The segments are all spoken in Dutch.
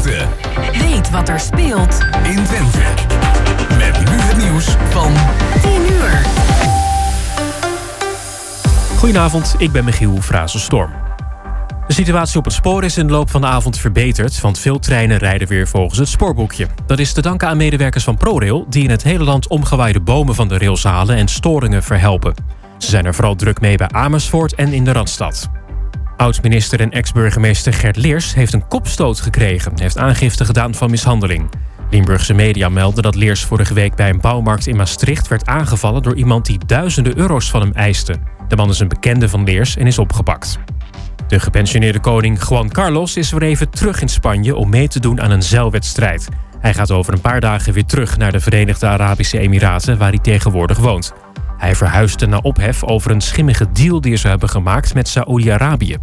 Twente. Weet wat er speelt in Twente. Met nu het nieuws van 10 uur. Goedenavond, ik ben Michiel Frazenstorm. De situatie op het spoor is in de loop van de avond verbeterd... want veel treinen rijden weer volgens het spoorboekje. Dat is te danken aan medewerkers van ProRail... die in het hele land omgewaaide bomen van de rails halen... en storingen verhelpen. Ze zijn er vooral druk mee bij Amersfoort en in de Randstad. Oud-minister en ex-burgemeester Gert Leers heeft een kopstoot gekregen... en heeft aangifte gedaan van mishandeling. Limburgse media melden dat Leers vorige week bij een bouwmarkt in Maastricht... werd aangevallen door iemand die duizenden euro's van hem eiste. De man is een bekende van Leers en is opgepakt. De gepensioneerde koning Juan Carlos is weer even terug in Spanje om mee te doen aan een zeilwedstrijd. Hij gaat over een paar dagen weer terug naar de Verenigde Arabische Emiraten, waar hij tegenwoordig woont. Hij verhuisde na ophef over een schimmige deal die ze hebben gemaakt met Saoedi-Arabië.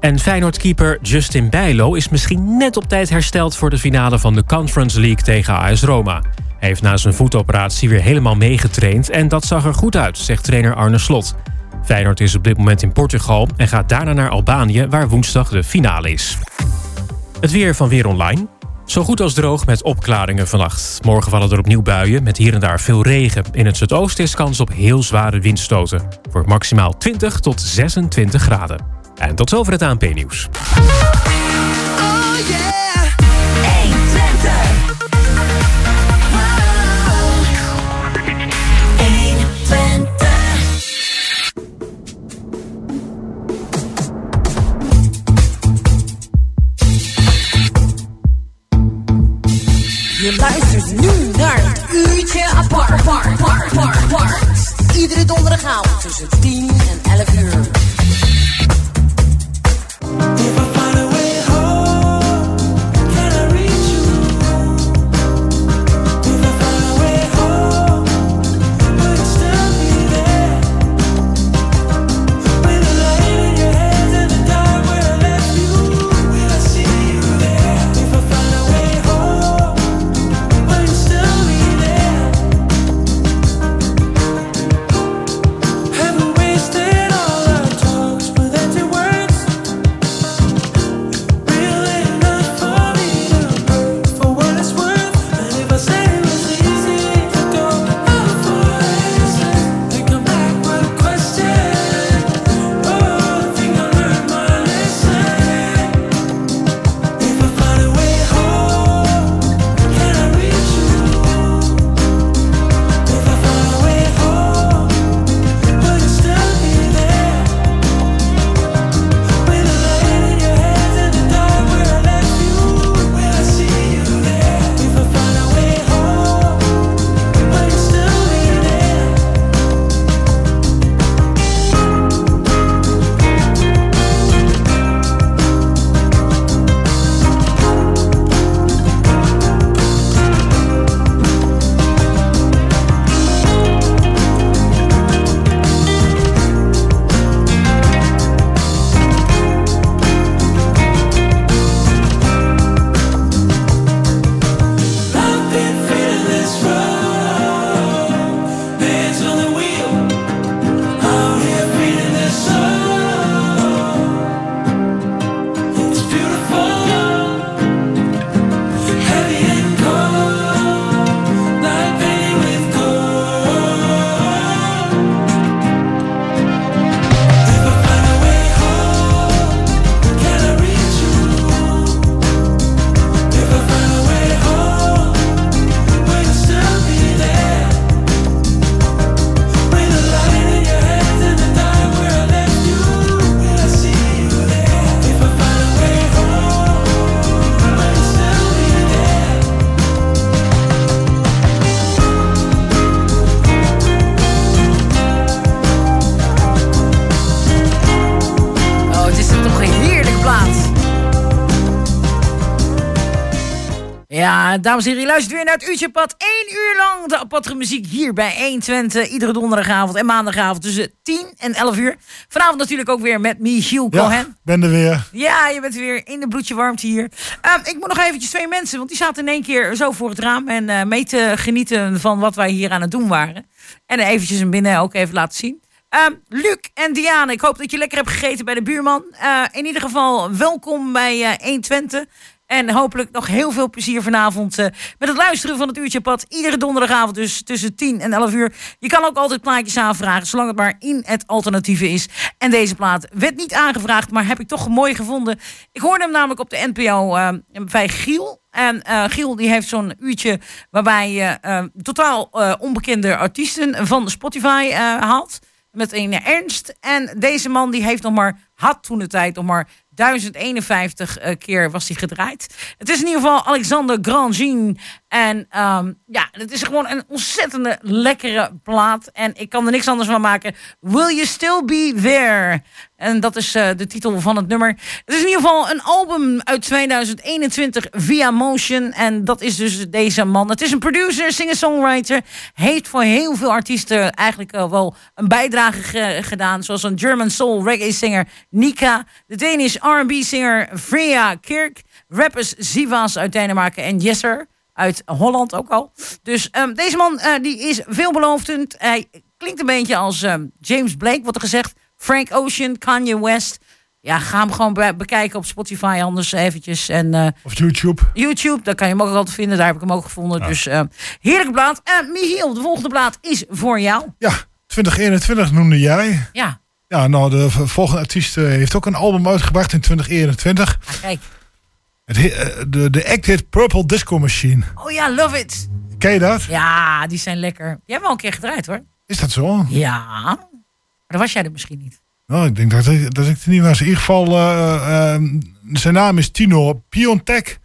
En Feyenoord-keeper Justin Bijlo is misschien net op tijd hersteld voor de finale van de Conference League tegen AS Roma. Hij heeft na zijn voetoperatie weer helemaal meegetraind en dat zag er goed uit, zegt trainer Arne Slot. Feyenoord is op dit moment in Portugal en gaat daarna naar Albanië, waar woensdag de finale is. Het weer van Weer Online. Zo goed als droog met opklaringen vannacht. Morgen vallen er opnieuw buien met hier en daar veel regen. In het zuidoosten is kans op heel zware windstoten. Voor maximaal 20 tot 26 graden. En tot zover het ANP-nieuws. Je luistert nu naar het uurtje apart. apart, apart, apart. Iedere donderdagavond tussen 10 en 11 uur. Dames en heren, je luistert weer naar het uurtje pad. Eén uur lang de aparte muziek hier bij 120. Iedere donderdagavond en maandagavond tussen 10 en 11 uur. Vanavond natuurlijk ook weer met Michiel Cohen. Ja, ben er weer. Ja, je bent weer in de bloedje warmte hier. Ehm, ik moet nog eventjes twee mensen, want die zaten in één keer zo voor het raam... en eh, mee te genieten van wat wij hier aan het doen waren. En eventjes hem binnen ook even laten zien. Ehm, Luc en Diane, ik hoop dat je lekker hebt gegeten bij de buurman. Eh, in ieder geval welkom bij eh 120. En hopelijk nog heel veel plezier vanavond eh, met het luisteren van het uurtje pad. Iedere donderdagavond dus tussen 10 en 11 uur. Je kan ook altijd plaatjes aanvragen, zolang het maar in het alternatieve is. En deze plaat werd niet aangevraagd, maar heb ik toch mooi gevonden. Ik hoorde hem namelijk op de NPO eh, bij Giel. En eh, Giel die heeft zo'n uurtje waarbij je totaal onbekende artiesten van Spotify haalt. Met een ernst. En deze man die heeft nog maar, had toen de tijd nog maar 1051 eh, keer was hij gedraaid. Het is in ieder geval Alexander Grandjean. En ehm, ja, het is gewoon een ontzettende lekkere plaat. En ik kan er niks anders van maken. Will You Still Be There? En dat is eh, de titel van het nummer. Het is in ieder geval een album uit 2021 via Motion. En dat is dus deze man. Het is een producer, singer-songwriter. Heeft voor heel veel artiesten eigenlijk eh, wel een bijdrage ge- gedaan. Zoals een German soul reggae singer Nika. De Danish R&B singer Freya Kirk. Rappers Zivas uit Denemarken en Jesser uit Holland ook al. Dus ehm, deze man eh, die is veelbelovend. Hij klinkt een beetje als ehm, James Blake, wordt er gezegd. Frank Ocean, Kanye West. Ja, ga hem gewoon be- bekijken op Spotify anders eventjes. En eh, Of YouTube. YouTube, daar kan je hem ook altijd vinden. Daar heb ik hem ook gevonden. Dus eh, heerlijke plaat. Eh Michiel, de volgende plaat is voor jou. Ja, 2021 noemde jij. Ja, Ja, nou, de volgende artiest eh, heeft ook een album uitgebracht in 2021. ah, kijk. Het, he- eh, de, de act heet Purple Disco Machine. Oh ja, love it. Ken je dat? Ja, die zijn lekker. Die hebben we al een keer gedraaid hoor. Is dat zo? Ja. Maar dan was jij er misschien niet. Nou, ik denk dat, ik- dat ik het niet was. In ieder geval, eh, zijn naam is Tino Piontek.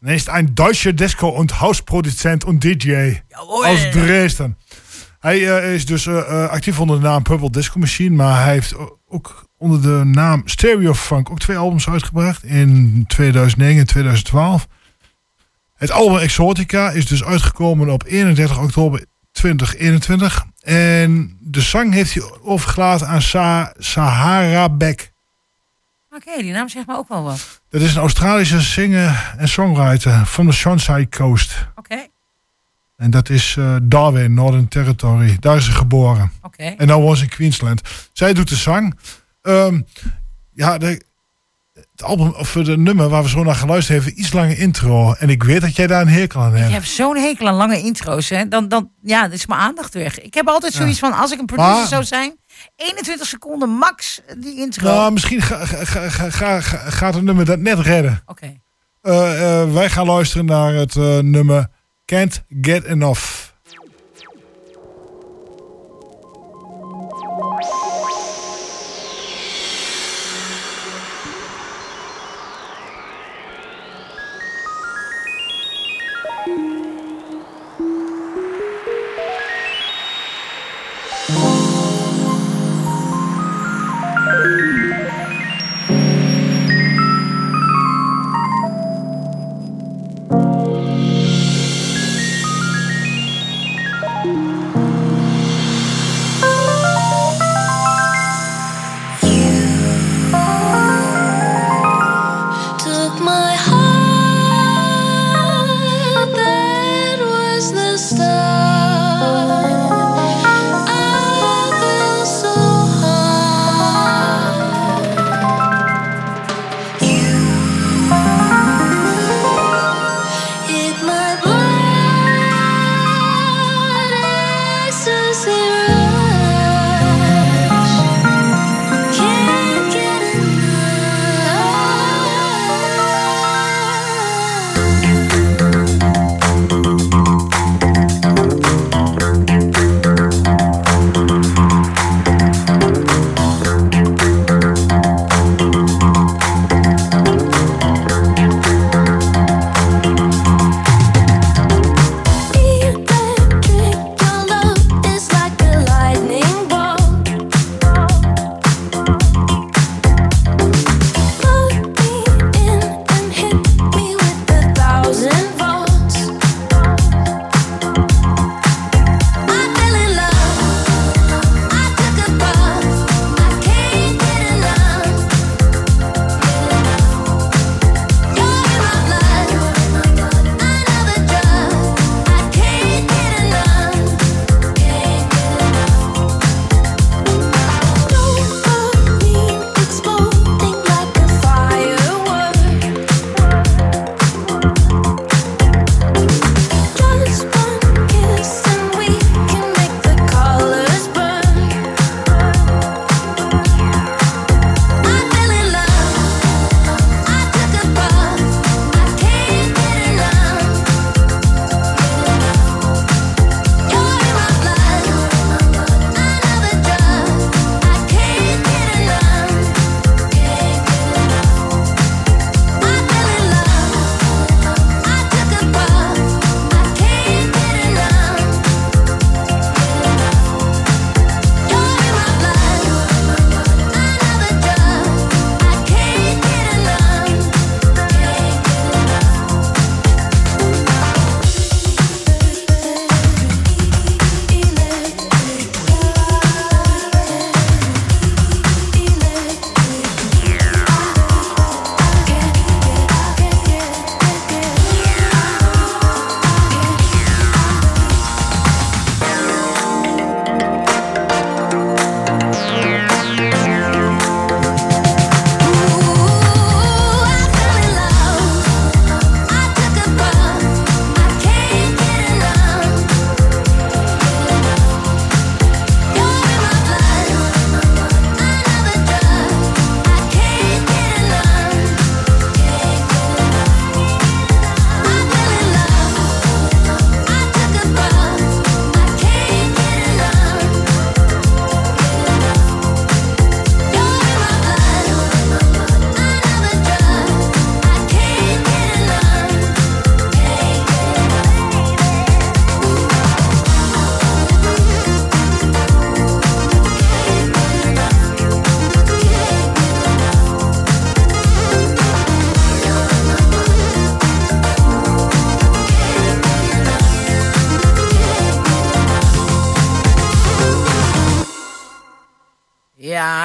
En hij is een Duitse disco- und Hausproduzent und DJ. Aus Dresden. Hij eh, is dus eh, eh, actief onder de naam Purple Disco Machine. Maar hij heeft ook onder de naam Stereo Funk ook twee albums uitgebracht. In 2009 en 2012. Het album Exotica is dus uitgekomen op 31 oktober 2021. En de zang heeft hij overgelaten aan Sa Sahara Beck. Oké, die naam zegt me ook wel wat. Dat is een Australische singer en songwriter van de Sunshine Coast. Oké, En dat is eh, Darwin, Northern Territory. Daar is ze geboren. oké. En nou was in Queensland. Zij doet de zang. Ehm, ja, de, het album, of de nummer waar we zo naar geluisterd hebben, iets lange intro. En ik weet dat jij daar een hekel aan Je hebt. hebt zo'n hekel aan lange intro's, hè? Dan, dan, ja, dat is mijn aandacht weg. Ik heb altijd zoiets van, als ik een producer Maar- zou zijn, 21 seconden max die intro. Nou, misschien ga, ga, ga, ga, ga- ga- gaat het nummer dat net redden. Oké. Eh, eh, wij gaan luisteren naar het nummer Can't Get Enough.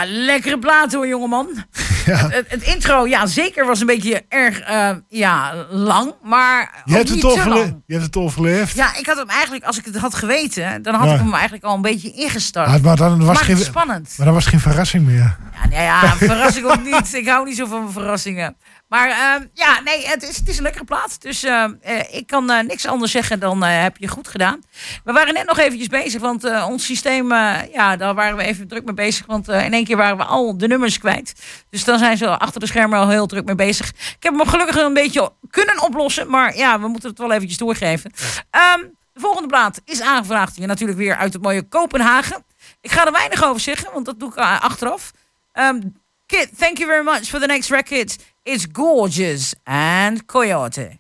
Ja, lekkere plaat hoor, jongeman. Het, het, het intro, ja, zeker was een beetje erg eh, ja, lang, maar Je hebt, het overle- lang. je hebt het overleefd. Ja, ik had hem eigenlijk, als ik het had geweten, dan had Ja. ik hem eigenlijk al een beetje ingestart. Maar dan was maar geen, spannend. maar dan was geen verrassing meer. Ja, nee, ja, verrassing ook niet. Ik hou niet zo van verrassingen. Maar ehm, ja, nee, het is, het is een lekkere plaat. Dus ehm, eh, ik kan eh, niks anders zeggen dan eh, heb je goed gedaan. We waren net nog eventjes bezig, want ons systeem, ja, daar waren we even druk mee bezig. Want in één keer waren we al de nummers kwijt. Dus dan zijn ze achter de schermen al heel druk mee bezig. Ik heb hem gelukkig een beetje kunnen oplossen, maar ja, we moeten het wel eventjes doorgeven. Ehm, de volgende plaat is aangevraagd hier natuurlijk weer uit het mooie Kopenhagen. Ik ga er weinig over zeggen, want dat doe ik achteraf. Um, Kit, thank you very much for the next record. It's Gorgeous and Coyote.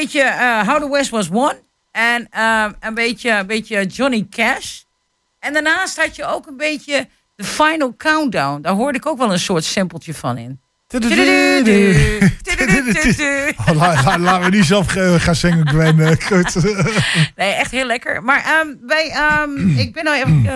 Beetje, een beetje eh, How the West Was Won. En eh, een, beetje, een beetje Johnny Cash. En daarnaast had je ook een beetje The Final Countdown. Daar hoorde ik ook wel een soort sampletje van in. Oh, la- la- Laten we niet zelf eh, gaan zingen, Gwen. Nee, echt heel lekker. Maar ehm, wij, ehm, ik ben nou even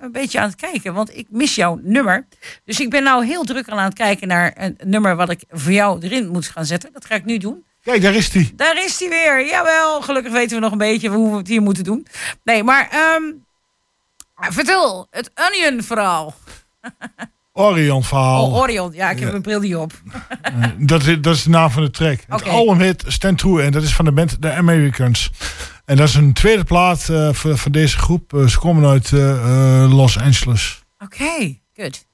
een beetje aan het kijken, want ik mis jouw nummer. Dus ik ben nou heel druk aan het kijken naar een nummer wat ik voor jou erin moet gaan zetten. Dat ga ik nu doen. Kijk, daar is die. Daar is hij weer. Jawel, gelukkig weten we nog een beetje hoe we het hier moeten doen. Nee, maar ehm, vertel, het Onion-verhaal. Orion verhaal. Oh, Orion. Ja, ik heb mijn bril niet op. Dat is, dat is de naam van de track. Het Oké. album heet Stand True en dat is van de band The Americans. En dat is een tweede plaat eh, voor, voor deze groep. Eh, ze komen uit eh, eh, Los Angeles. Oké, good.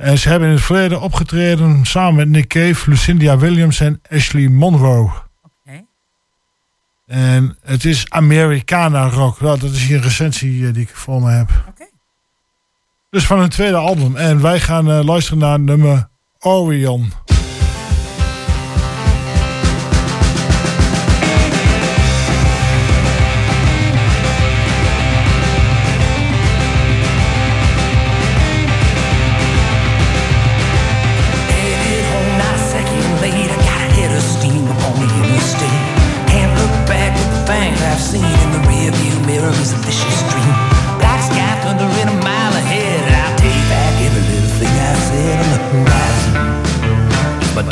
En ze hebben in het verleden opgetreden samen met Nick Cave, Lucinda Williams en Ashley Monroe. Oké. En het is Americana rock. Nou, dat is hier een recensie eh, die ik voor me heb. Oké. Dus van hun tweede album. En wij gaan eh, luisteren naar nummer Orion.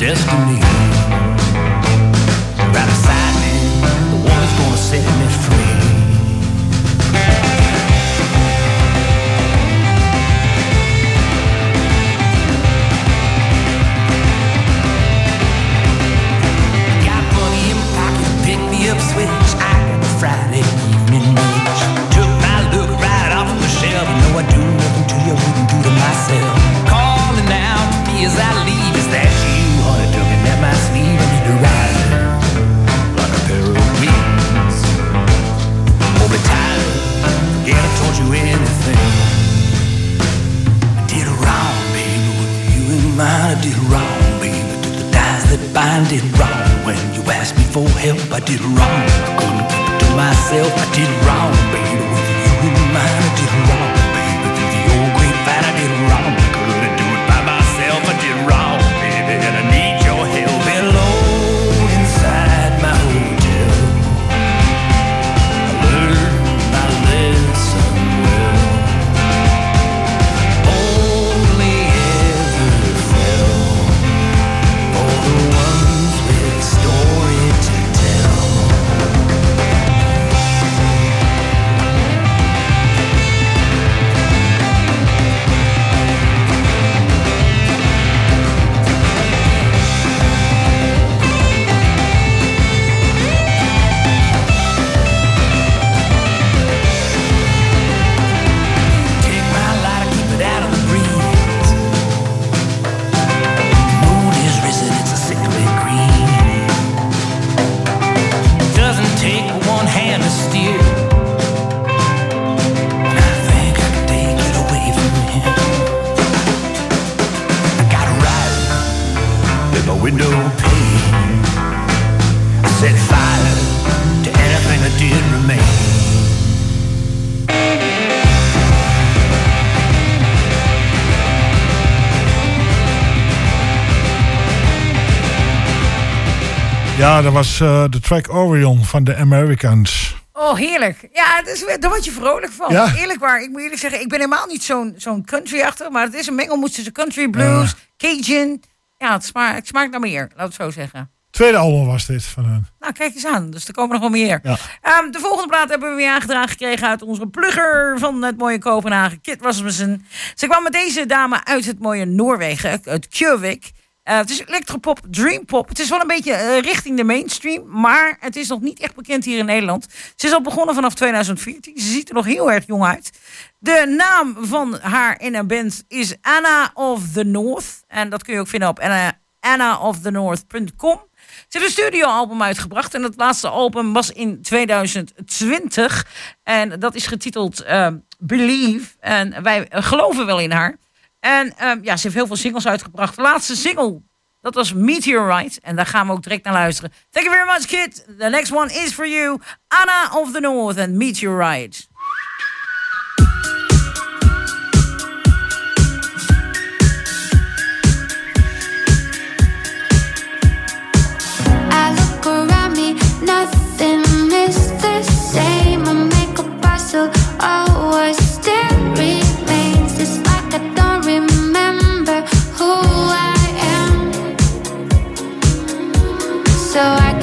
Destiny. Dat was eh, de track Orion van de Americans. Oh, heerlijk. Ja, dus, daar word je vrolijk van. Ja. Eerlijk waar. Ik moet eerlijk zeggen, ik ben helemaal niet zo'n zo'n country achter. Maar het is een mengelmoes tussen country, blues, Cajun. Ja, het smaakt, het smaakt naar meer, laat het zo zeggen. Tweede album was dit van hun. Nou, kijk eens aan. Dus er komen nog wel meer. Ja. Ehm, de volgende plaat hebben we weer aangedragen gekregen uit onze plugger van het mooie Kopenhagen, Kit Rasmussen. Ze kwam met deze dame uit het mooie Noorwegen, uit Kjøvik. Eh, het is electropop, dreampop. Het is wel een beetje eh, richting de mainstream, maar het is nog niet echt bekend hier in Nederland. Ze is al begonnen vanaf 2014. Ze ziet er nog heel erg jong uit. De naam van haar in een band is Anna of the North. En dat kun je ook vinden op anna, annaofthenorth.com. Ze heeft een studioalbum uitgebracht. En het laatste album was in 2020. En dat is getiteld eh, Believe. En wij geloven wel in haar. En ehm, ja, ze heeft heel veel singles uitgebracht. De laatste single, dat was Meteorite. En daar gaan we ook direct naar luisteren. Thank you very much, kid. The next one is for you. Anna of the North en Meteorite. I look around me, nothing is the same. Always So I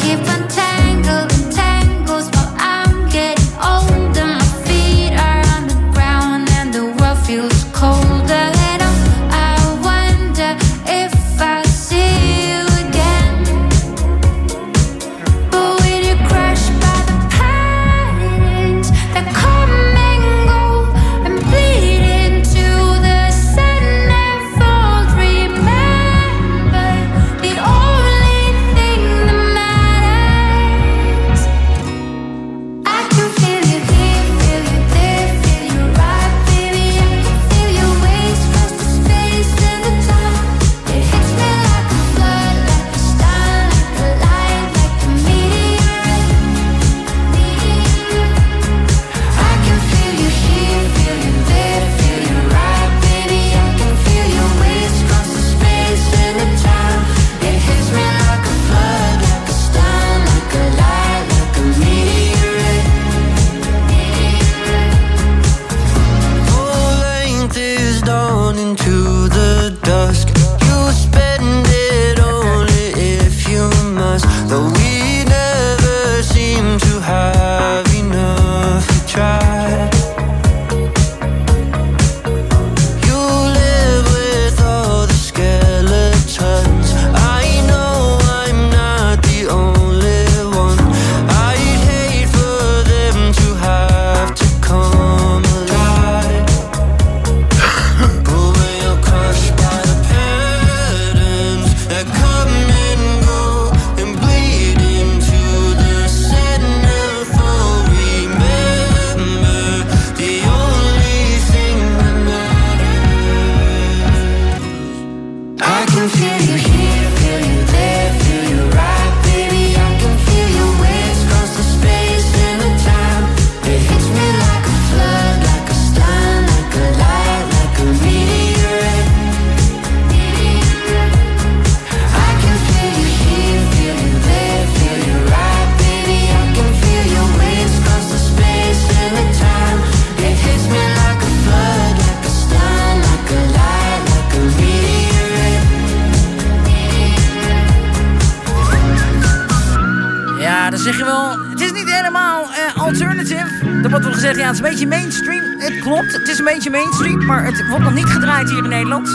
wordt nog niet gedraaid hier in Nederland.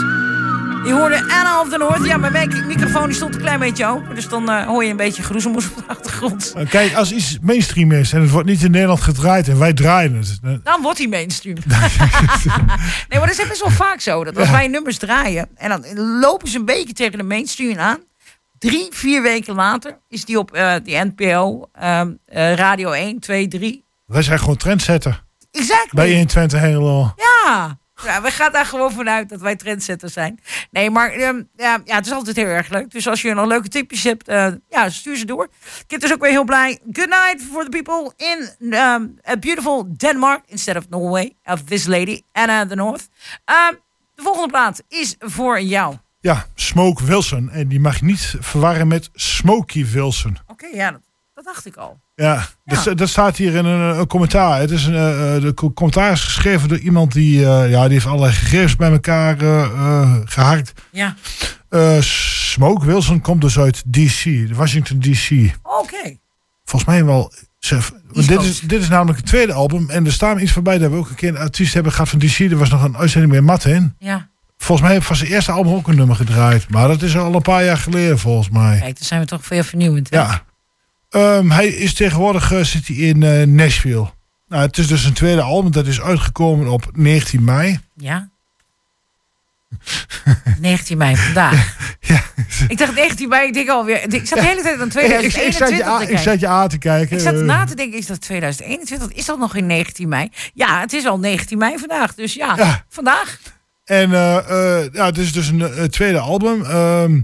Je hoorde Anna of the North. Ja, mijn mic- microfoon die stond een klein beetje open. Dus dan eh, hoor je een beetje geroezemoes op de achtergrond. Kijk, als iets mainstream is en het wordt niet in Nederland gedraaid en wij draaien het. Dan wordt hij mainstream. nee, maar dat is best wel vaak zo. Dat als wij nummers draaien en dan lopen ze een beetje tegen de mainstream aan. Drie, vier weken later is die op eh de NPO, ehm, eh, Radio 1, 2, 3. Wij zijn gewoon trendsetter. Exact. Bij 120 helemaal. Ja. Ja, we gaan daar gewoon vanuit dat wij trendsetters zijn. Nee, maar ehm, ja, ja, het is altijd heel erg leuk. Dus als je nog leuke tipjes hebt, eh, ja, stuur ze door. Ik ben dus ook weer heel blij. Good night for the people in um, a beautiful Denmark instead of Norway. Of this lady, Anna the North. Ehm, de volgende plaat is voor jou. Ja, Smoke Wilson. En die mag je niet verwarren met Smokey Wilson. Oké, ja, dat, dat dacht ik al. Ja, Dat, dat staat hier in een, een commentaar. Het is een, eh, eh, de co- commentaar is geschreven door iemand die, eh, ja, die heeft allerlei gegevens bij elkaar eh, geharkt. Ja, Smoke Wilson komt dus uit DC, de Washington DC. oké. Volgens mij wel. Dit, is, dit is namelijk het tweede album. En er staan iets voorbij dat we ook een keer een artiest hebben gehad van DC. Er was nog een uitzending met Matt in. Ja, Volgens mij heeft van zijn eerste album ook een nummer gedraaid. Maar dat is al een paar jaar geleden volgens mij. kijk, dan zijn we toch veel vernieuwend. hè? Ja. Ehm, hij is tegenwoordig eh, zit hij in eh, Nashville. Nou, het is dus een tweede album. Dat is uitgekomen op 19 mei. Ja. 19 mei, vandaag. Ja. Ik dacht 19 mei, ik denk alweer. Ik zat de hele tijd aan ik, 2021 ik, zat je aan, te ik kijken. zat je aan te kijken. Ik zat na te denken, is dat 2021? Is dat nog in 19 mei? Ja, het is al 19 mei vandaag. Dus ja, Ja. vandaag. En eh, eh, ja, het is dus een tweede album. Ehm,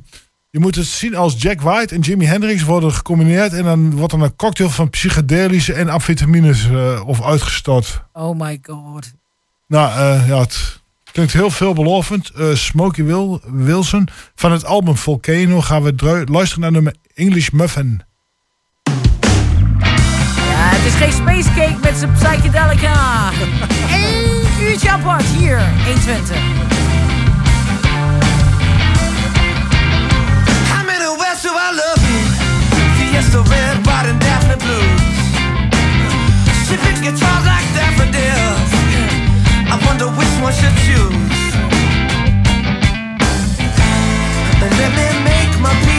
je moet het zien als Jack White en Jimi Hendrix worden gecombineerd. En dan wordt er een cocktail van psychedelische en amfetamines eh, of uitgestort. Oh my god. Nou, eh, ja, het klinkt heel veelbelovend. Eh Smokey Wil Wilson. Van het album Volcano gaan we luisteren naar nummer English Muffin. Ja, het is geen space cake met zijn psychedelica. Eén uurtje apart hier, 120. Wonder which one should choose. Let me make my peace,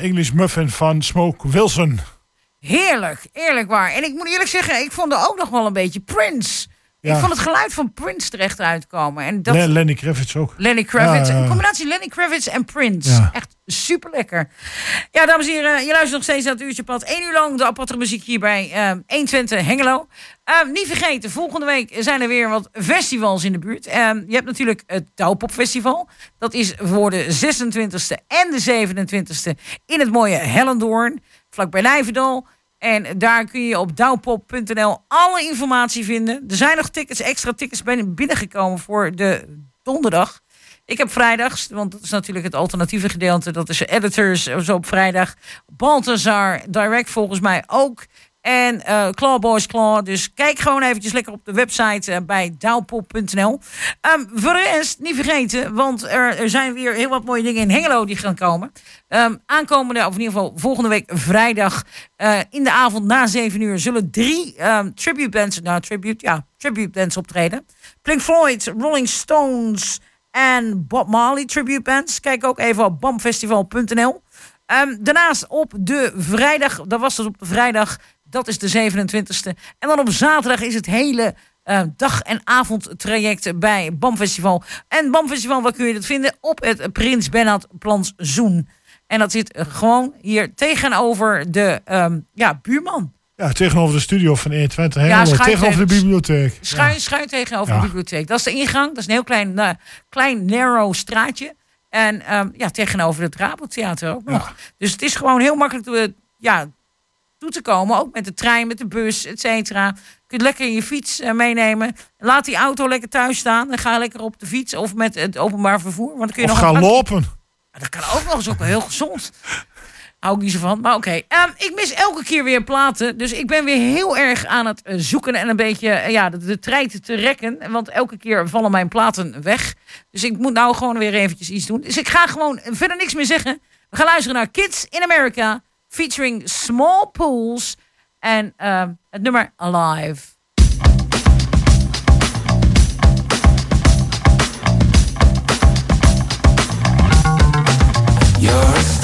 English Muffin van Smoke Wilson. Heerlijk, eerlijk waar. En ik moet eerlijk zeggen, ik vond er ook nog wel een beetje Prince. Ja. Ik vond het geluid van Prince terecht uitkomen. En dat, Le- Lenny Kravitz ook. Lenny Kravitz. Ja, ja. Een combinatie Lenny Kravitz en Prince. Echt super lekker. Ja, dames en heren, je luistert nog steeds naar het uurtje pad. Eén uur lang de aparte muziek hier bij eh 120 Hengelo. Eh, niet vergeten, volgende week zijn er weer wat festivals in de buurt. Eh, je hebt natuurlijk het Douwpop Festival. Dat is voor de 26e en de 27e in het mooie Hellendoorn. Vlakbij Nijverdal. En daar kun je op douwpop.nl alle informatie vinden. Er zijn nog tickets, extra tickets binnengekomen voor de donderdag. Ik heb vrijdags, want dat is natuurlijk het alternatieve gedeelte. Dat is editors zo op vrijdag. Balthazar, direct volgens mij ook. En eh Claw Boys Claw. Dus kijk gewoon eventjes lekker op de website eh, bij douwpop.nl. Ehm, voor de rest, niet vergeten, want er, zijn weer heel wat mooie dingen in Hengelo die gaan komen. Ehm, aankomende, of in ieder geval volgende week vrijdag eh, in de avond na 7 uur zullen drie ehm, tribute bands, nou tribute, ja, tribute bands optreden. Pink Floyd, Rolling Stones en Bob Marley tribute bands. Kijk ook even op bamfestival.nl. Daarnaast op de vrijdag, dat was het op de vrijdag, dat is de 27e. En dan op zaterdag is het hele eh, dag- en avondtraject bij BAM Festival. En BAM Festival, waar kun je dat vinden? Op het Prins Bernhard Plantsoen. En dat zit eh, gewoon hier tegenover de ehm, ja, buurman. Ja, tegenover de studio van 21 Ja, tegenover de bibliotheek. Schuin, schuin tegenover Ja. de bibliotheek. Dat is de ingang. Dat is een heel klein, nou, klein narrow straatje. En ehm, ja, tegenover het Rabotheater ook nog. Dus het is gewoon heel makkelijk te, ja, toe te komen. Ook met de trein, met de bus, et cetera. Je kunt lekker je fiets eh, meenemen. Laat die auto lekker thuis staan. En ga lekker op de fiets of met het openbaar vervoer. Want dan kun je Of nog ga een bankje- lopen. dat kan ook nog eens ook wel heel gezond. Hou ik niet zo van. Maar oké. Ehm, ik mis elke keer weer platen. Dus ik ben weer heel erg aan het eh, zoeken en een beetje eh, ja, de, de trein te rekken. Want elke keer vallen mijn platen weg. Dus ik moet nou gewoon weer eventjes iets doen. Dus ik ga gewoon verder niks meer zeggen. We gaan luisteren naar Kids in America. Featuring Small Pools. En ehm, het nummer Alive. You're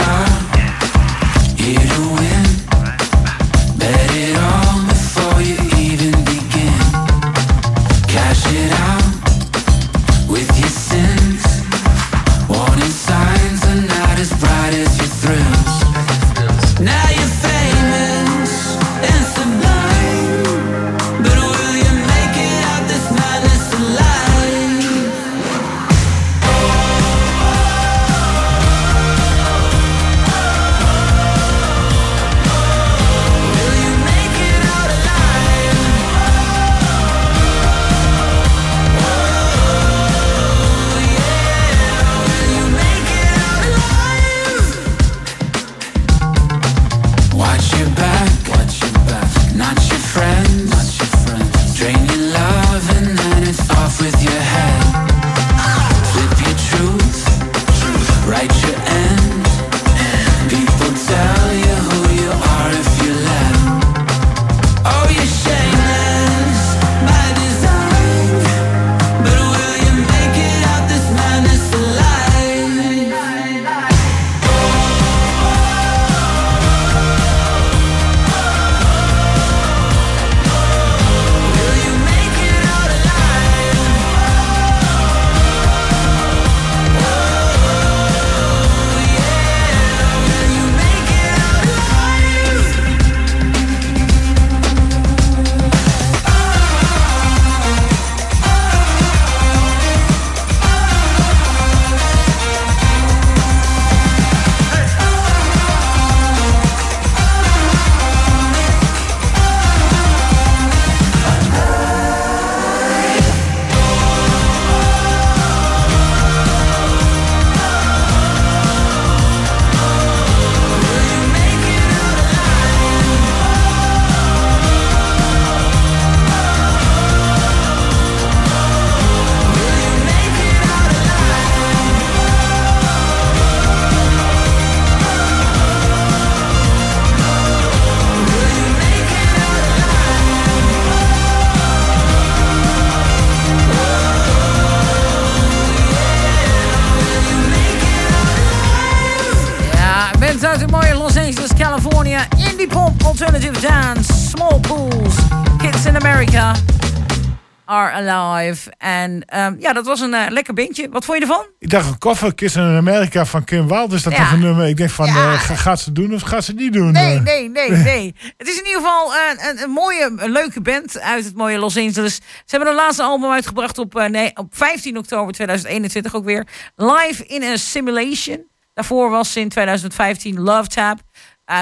ja, dat was een eh, lekker beentje. Wat vond je ervan? Ik dacht, een koffer Kiss in Amerika van Kim Wilde is dat Ja. toch een nummer. Ik denk van, Ja. eh, ga- gaat ze doen of gaat ze niet doen? Nee, Eh, nee, nee, nee. Het is in ieder geval een, een, mooie, een leuke band uit het mooie Los Angeles. Ze hebben een laatste album uitgebracht op, nee, op 15 oktober 2021 ook weer. Live in a Simulation. Daarvoor was in 2015 Love Tap.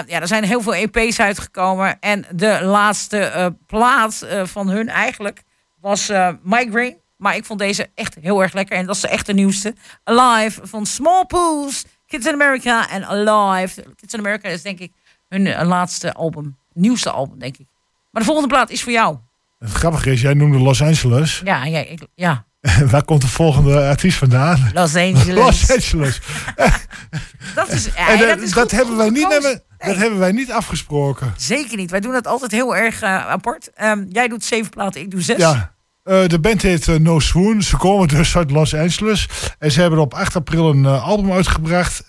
Ja, er zijn heel veel EP's uitgekomen. En de laatste eh, plaat van hun eigenlijk was Migraine. Maar ik vond deze echt heel erg lekker. En dat is de echte nieuwste. Alive van Small Pools, Kids in America en Alive. Kids in America is denk ik hun eh, laatste album. Nieuwste album, denk ik. Maar de volgende plaat is voor jou. Het grappige is, jij noemde Los Angeles. Ja, ja, ik, ja. Waar komt de volgende artiest vandaan? Los Angeles. Los Angeles. Dat is, ja, en dat dat, is dat goed- hebben wij niet, dat hebben wij niet afgesproken. Zeker niet. Wij doen dat altijd heel erg eh, apart. Ehm, jij doet zeven platen, ik doe zes. Ja. Eh, de band heet eh, No Swoon. Ze komen dus uit Los Angeles. En ze hebben op 8 april een eh, album uitgebracht.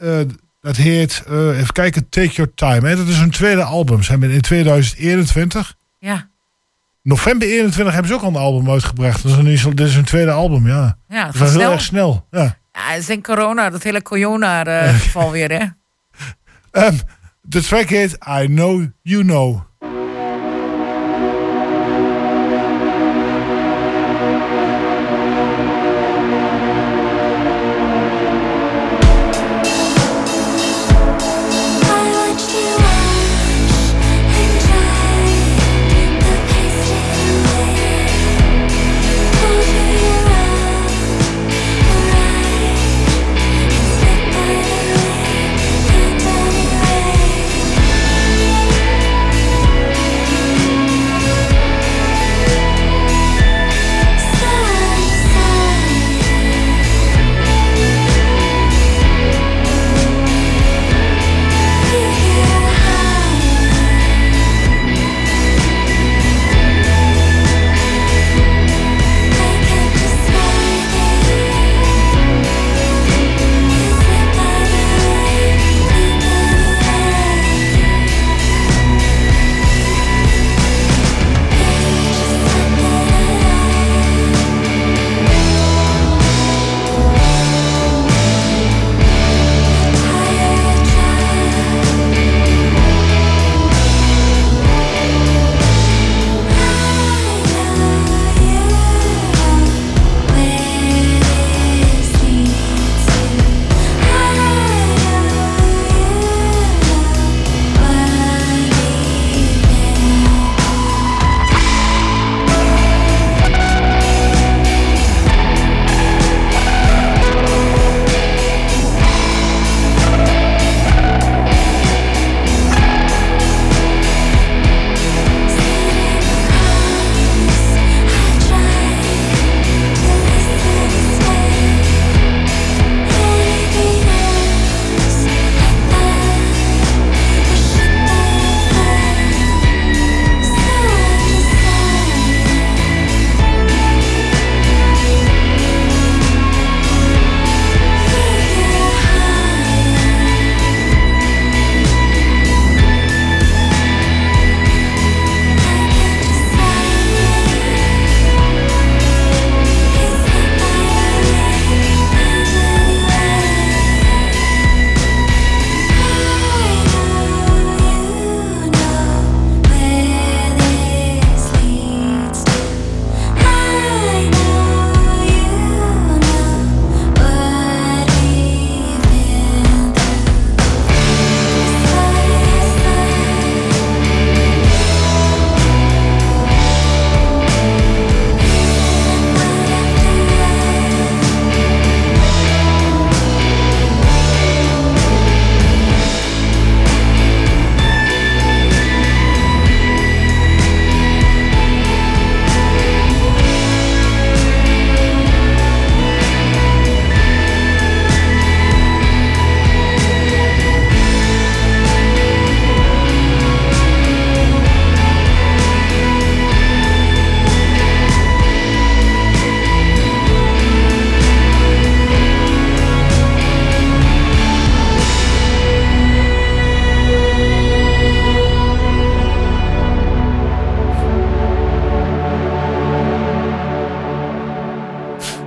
Dat heet, even kijken, Take Your Time. Hè. Dat is hun tweede album. Ze hebben in 2021, Ja, november 21, hebben ze ook al een album uitgebracht. Dat is, dit is hun tweede album, ja. ja Dat was heel snel. erg snel. Ja. Ja, het is denk corona, dat hele corona-geval weer, hè? Ehm, de track heet I Know You Know.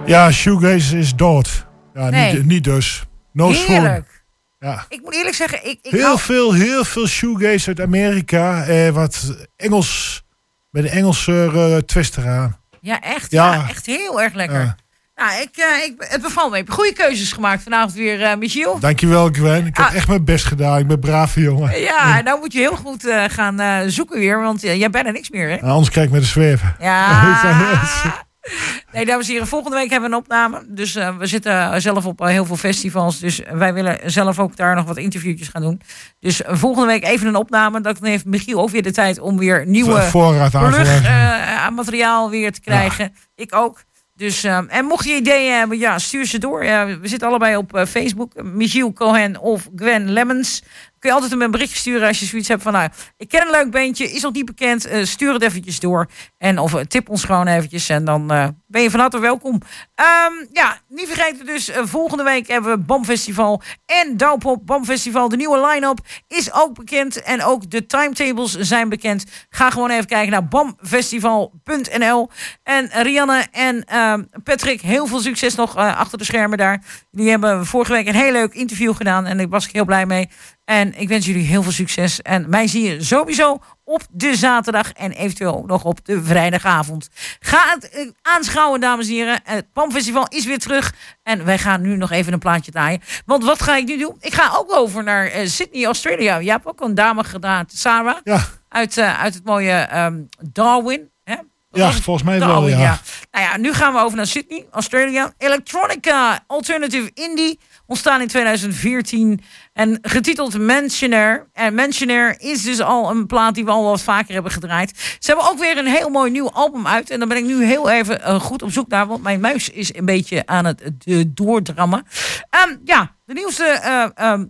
Ja, shoegaze is dood. Ja, Nee. niet, niet dus. No. Heerlijk. Ja. Ik moet eerlijk zeggen, ik, ik Heel hou- veel, heel veel shoegaze uit Amerika. Eh, wat Engels, met een Engelse eh, twist eraan. Ja, echt. Ja. Ja. echt heel erg lekker. Ja. Nou, ik, eh, ik, het bevalt me. Ik heb goede keuzes gemaakt vanavond weer, eh Michiel. Dankjewel Gwen. Ik heb Ah. echt mijn best gedaan. Ik ben brave jongen. Ja, nou moet je heel goed gaan zoeken weer, want jij hebt bijna niks meer, hè? Nou, anders kijk ik met de zweven. Ja. Nee, dames en heren, volgende week hebben we een opname. Dus eh, we zitten zelf op eh, heel veel festivals. Dus wij willen zelf ook daar nog wat interviewtjes gaan doen. Dus eh, volgende week even een opname. Dan heeft Michiel ook weer de tijd om weer nieuwe Voorraad aan plug eh, materiaal weer te krijgen. Ik ook. Dus, eh, en mocht je ideeën hebben, ja, stuur ze door. We zitten allebei op eh, Facebook. Michiel Cohen of Gwen Lemmens. Kun je altijd een berichtje sturen als je zoiets hebt van... nou, ik ken een leuk beentje, is nog niet bekend. eh, stuur het eventjes door. En of eh, tip ons gewoon eventjes. En dan eh, ben je van harte welkom. Ehm, ja, niet vergeten dus, volgende week hebben we BAM Festival en Douwpop BAM Festival. De nieuwe line-up is ook bekend. En ook de timetables zijn bekend. Ga gewoon even kijken naar bamfestival.nl. En Rianne en ehm, Patrick, heel veel succes nog achter de schermen daar. Die hebben vorige week een heel leuk interview gedaan. En daar was ik heel blij mee. En ik wens jullie heel veel succes. En mij zie je sowieso op de zaterdag en eventueel ook nog op de vrijdagavond. Ga het eh, aanschouwen, dames en heren. Het PAM-festival is weer terug. En wij gaan nu nog even een plaatje draaien. Want wat ga ik nu doen? Ik ga ook over naar eh, Sydney, Australia. Je hebt ook een dame gedaan, Sarah. Ja, Uit, eh, uit het mooie ehm, Darwin. Hè? Ja volgens mij wel. Ja. Nou ja, nu gaan we over naar Sydney, Australia. Electronica Alternative Indie. Ontstaan in 2014 en getiteld Mentioner. En Mentioner is dus al een plaat die we al wat vaker hebben gedraaid. Ze hebben ook weer een heel mooi nieuw album uit. En daar ben ik nu heel even eh, goed op zoek naar. Want mijn muis is een beetje aan het eh, doordrammen. Ehm, ja, de nieuwste eh, ehm,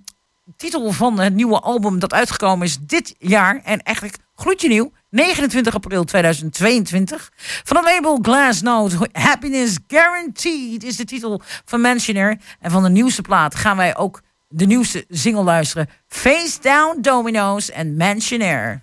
titel van het nieuwe album dat uitgekomen is dit jaar. En eigenlijk gloedje nieuw. 29 april 2022. Van het label Glassnote. Happiness Guaranteed is de titel van Mentioner. En van de nieuwste plaat gaan wij ook de nieuwste single luisteren. Face Down Dominoes en Mentioner.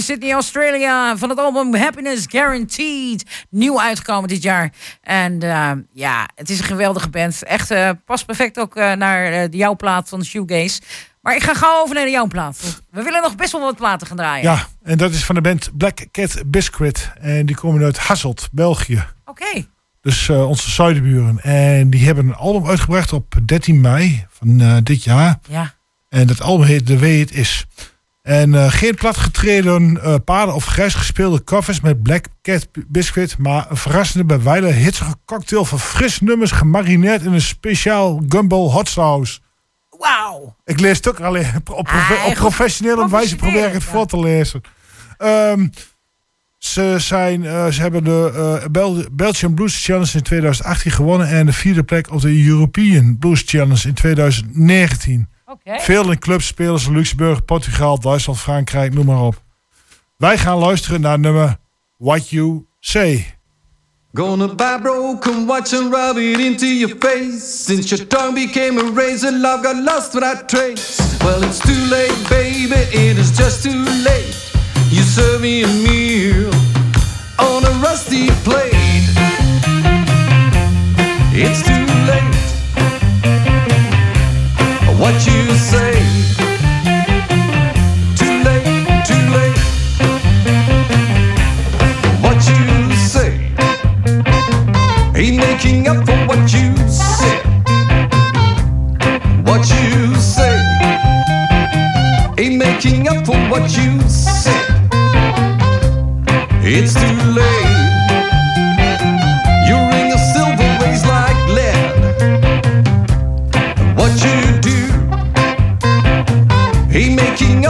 Uit Sydney, Australia. Van het album Happiness Guaranteed. Nieuw uitgekomen dit jaar. En eh, ja, het is een geweldige band. Echt eh, past perfect ook eh, naar jouw plaat van Shoegaze. Maar ik ga gauw over naar jouw plaat. We willen nog best wel wat platen gaan draaien. Ja, en dat is van de band Black Cat Biscuit. En die komen uit Hasselt, België. Oké. Dus onze zuidenburen. En die hebben een album uitgebracht op 13 mei van dit jaar. Ja. En dat album heet De Way It Is. En eh, geen platgetreden paarden of grijs gespeelde covers met Black Cat Biscuit. Maar een verrassende, bij wijle hitsige cocktail van fris nummers gemarineerd in een speciaal gumball hot sauce. Wauw. Ik lees het ook alleen op, Ah, op professionele wijze probeer ik het voor te lezen. Ehm, ze, zijn, eh, ze hebben de Bel- Belgian Blues Challenge in 2018 gewonnen. En de vierde plek op de European Blues Challenge in 2019. Oké. Veel in clubs spelen ze Luxemburg, Portugal, Duitsland, Frankrijk, noem maar op. Wij gaan luisteren naar nummer What You Say. Gonna buy broken watch and rub it into your face. Since your tongue became a razor, love got lost without trace. Well, it's too late, baby, it is just too late. You serve me a meal on a rusty plate. It's too What you say? Too late, too late. What you say? Ain't making up for what you said. What you say ain't making up for what you said. It's too late.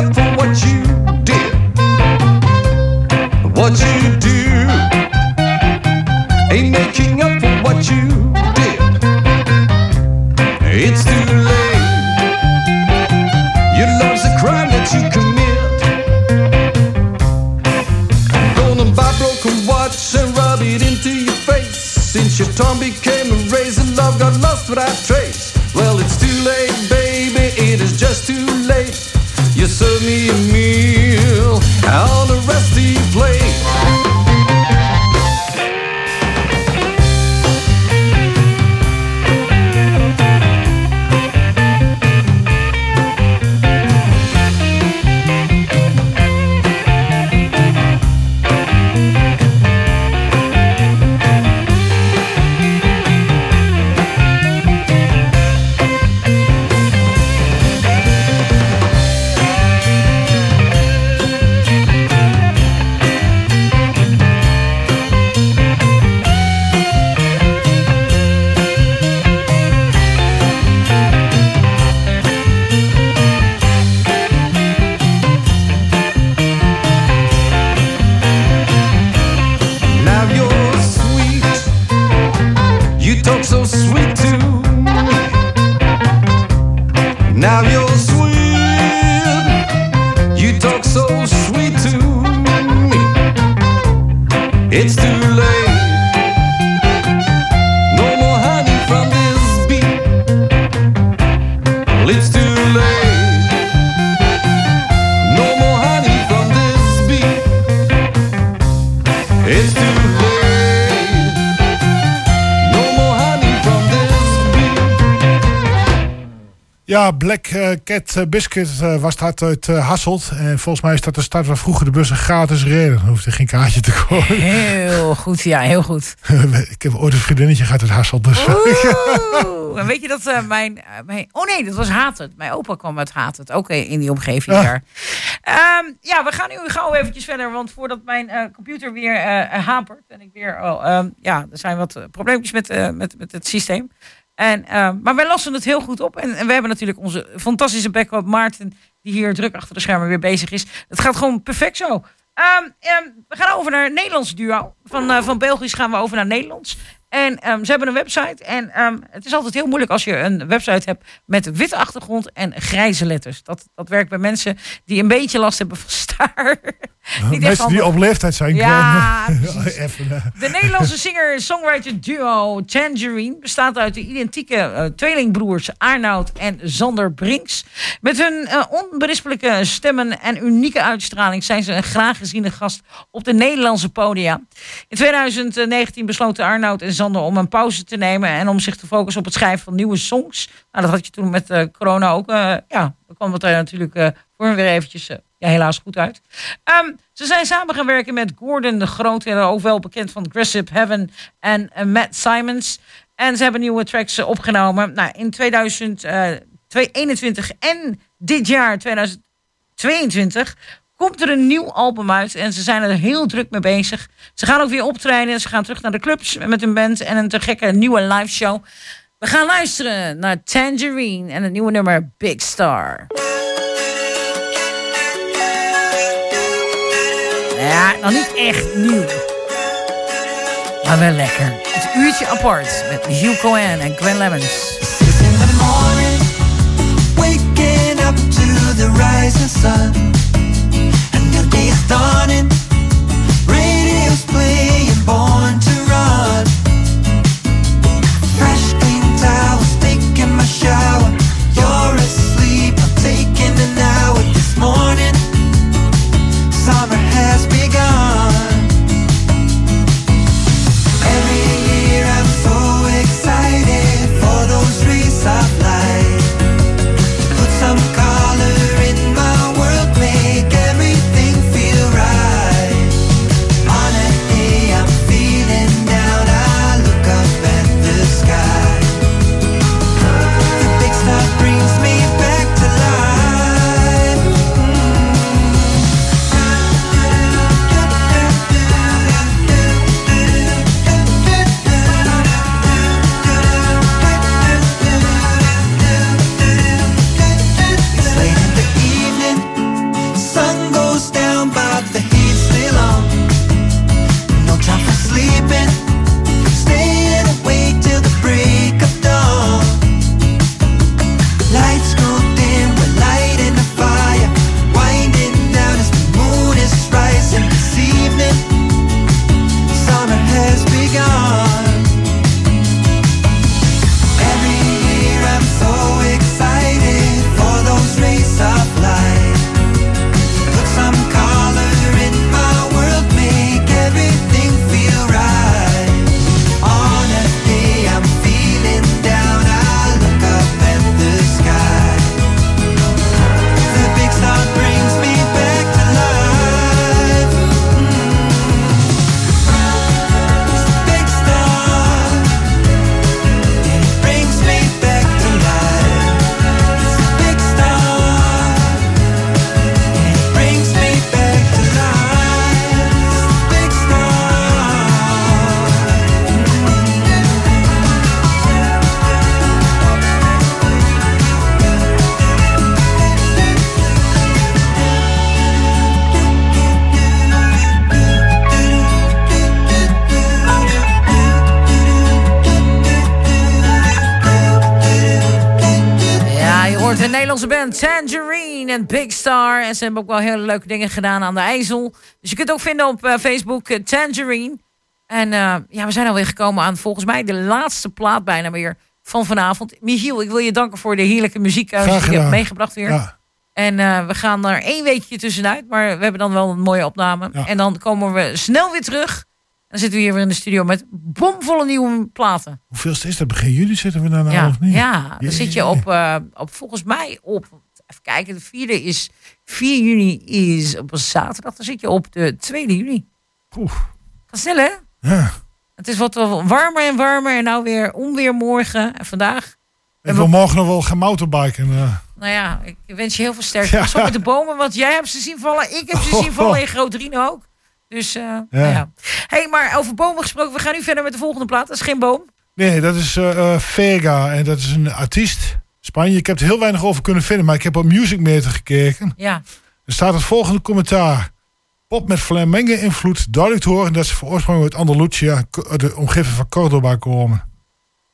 Up for what you did. What you do ain't making up for what you did. It's too late. Your love's a crime that you commit. Gonna buy broken watch and rub it into your face. Since your tongue became a razor, love got lost without trace. Eh, Biscuit eh, was dat uit eh, Hasselt. En volgens mij is dat de stad waar vroeger de bussen gratis reden. Dan hoefde geen kaartje te kopen. Heel goed, ja, heel goed. ik heb ooit een vriendinnetje gehad uit Hasselt. Dus Oeh, en weet je dat mijn, mijn... Oh nee, dat was Hatert. Mijn opa kwam uit Hatert. Ook in die omgeving Ah. daar. Ehm, ja, we gaan nu gauw eventjes verder. Want voordat mijn computer weer hapert... en ik weer... Oh, ja, er zijn wat probleempjes met, met, met het systeem. En, ehm, maar wij lossen het heel goed op. En, we hebben natuurlijk onze fantastische backup Maarten... die hier druk achter de schermen weer bezig is. Het gaat gewoon perfect zo. Ehm, ehm, we gaan over naar het Nederlands duo. Van, eh, van Belgisch gaan we over naar Nederlands. En ehm, ze hebben een website. En het is altijd heel moeilijk als je een website hebt met witte achtergrond en grijze letters. Dat, dat werkt bij mensen die een beetje last hebben van staar. Echt Mensen die op leeftijd zijn. Ja, precies. even, eh, De Nederlandse singer-songwriter duo Tangerine bestaat uit de identieke eh, tweelingbroers Arnoud en Zander Brinks. Met hun eh, onberispelijke stemmen en unieke uitstraling zijn ze een graag geziene gast op de Nederlandse podia. In 2019 besloten Arnoud en Zander om een pauze te nemen en om zich te focussen op het schrijven van nieuwe songs. Nou, dat had je toen met corona ook. ja, dan kwam het er natuurlijk eh, voor hen weer eventjes eh, ja, helaas goed uit. Ehm, ze zijn samen gaan werken met Gordon de Groot, eh, ook wel bekend van Aggressive Heaven en Matt Simons. En ze hebben nieuwe tracks opgenomen. Nou, in 2021 en dit jaar 2022 komt er een nieuw album uit. En ze zijn er heel druk mee bezig. Ze gaan ook weer optreden. Ze gaan terug naar de clubs met hun band en een te gekke nieuwe live show. We gaan luisteren naar Tangerine en het nieuwe nummer Big Star. Ja, nog niet echt nieuw. Maar wel lekker. Het uurtje apart met Hugh Cohen en Gwen morning, waking up to the rising sun. Nederlandse band Tangerine en Big Star. En ze hebben ook wel hele leuke dingen gedaan aan de IJssel. Dus je kunt ook vinden op eh, Facebook eh, Tangerine. En eh, ja, we zijn alweer gekomen aan volgens mij de laatste plaat bijna weer van vanavond. Michiel, ik wil je danken voor de heerlijke muziek die je hebt meegebracht weer. ja. En we gaan er één weekje tussenuit, maar we hebben dan wel een mooie opname. Ja. En dan komen we snel weer terug. Dan zitten we hier weer in de studio met bomvolle nieuwe platen. Hoeveelste is dat? Begin juli zitten we daar nou Ja, of niet? ja dan zit je op, eh, op, volgens mij op, even kijken, de vierde is, 4 juni is op een zaterdag. Dan zit je op de 2 juni. Oeh, Gaat snel hè? ja. Het is wat warmer en warmer en nou weer onweer morgen en vandaag. Ik wil morgen nog wel gaan motorbiken. eh. Nou ja, ik wens je heel veel sterkte. Ja. Pas op met de bomen, want jij hebt ze zien vallen. Ik heb ze zien vallen in Groot-Rino ook. Dus, eh ja. ja. hey, maar over bomen gesproken. We gaan nu verder met de volgende plaat. Dat is geen boom. Nee, dat is eh, eh, Vega en dat is een artiest. Spanje. Ik heb er heel weinig over kunnen vinden, maar ik heb op Music Meter gekeken. Ja. Er staat het volgende commentaar. Pop met flamenco invloed. Duidelijk te horen dat ze van oorsprong uit Andalusia, de omgeving van Cordoba komen.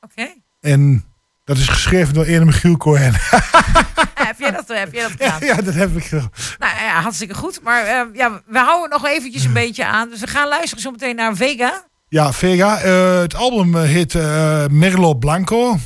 Oké. En dat is geschreven door ene Michiel Cohen. heb, jij dat, heb jij dat gedaan? Ja, dat heb ik gedaan. Nou ja, hartstikke goed. Maar eh, ja, we houden nog eventjes een beetje aan. Dus we gaan luisteren zo meteen naar Vega. Ja, Vega. eh, het album heet eh, Merlo Blanco.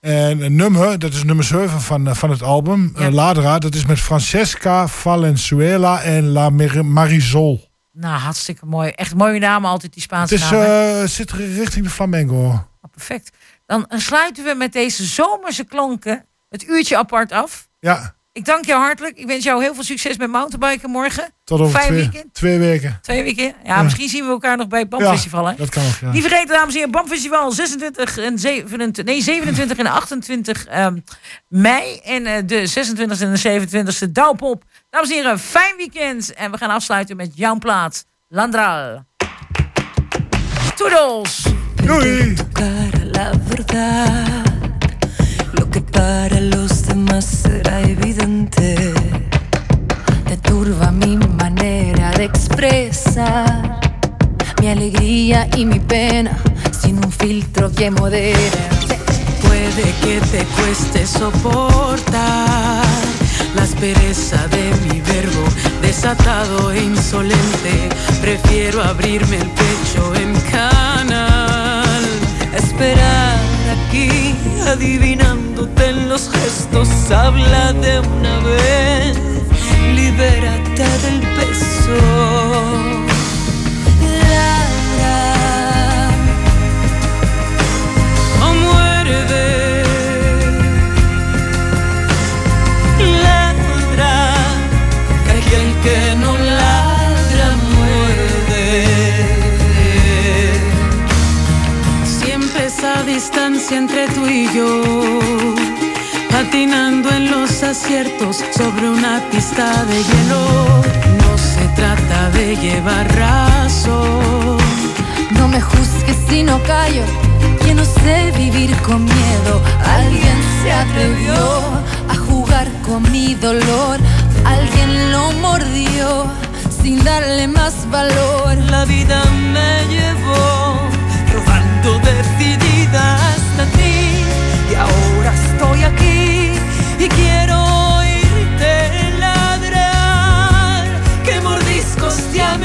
En een nummer, dat is nummer 7 van, van het album. Ja. Ladra, dat is met Francesca Valenzuela en La Mer- Marisol. Nou, hartstikke mooi. Echt mooie namen altijd, die Het Spaanse is, namen. eh, zit richting de flamenco. Oh, perfect. Dan sluiten we met deze zomerse klonken het uurtje apart af. Ja, Ik dank jou hartelijk. Ik wens jou heel veel succes met mountainbiken morgen. tot over Fijn twee, weekend. twee weken. Twee weken. Ja, misschien zien we elkaar nog bij het BAM-festival. hè? Ja, dat kan ook, ja. Niet vergeten, dames en heren, BAM-festival 26 en 27, nee, 27 en 28 ehm, mei. En eh, de 26 en de 27e Douwpop. Dames en heren, fijn weekend. En we gaan afsluiten met jouw plaat, Landral. Toedels! Doei! Que para los demás será evidente. Te turba mi manera de expresar mi alegría y mi pena sin un filtro que modere. Puede que te cueste soportar la aspereza de mi verbo desatado e insolente. Prefiero abrirme el pecho en canal. Esperar aquí, en los gestos, habla de una vez, libérate del peso. Esa distancia entre tú y yo. Patinando en los aciertos sobre una pista de hielo. No se trata de llevar razón. No me juzgues si no callo, que no sé vivir con miedo. Alguien se atrevió a jugar con mi dolor, alguien lo mordió sin darle más valor. La vida me llevó decidida hasta ti. Y ahora estoy aquí y quiero oírte ladrar. Que mordiscos te ha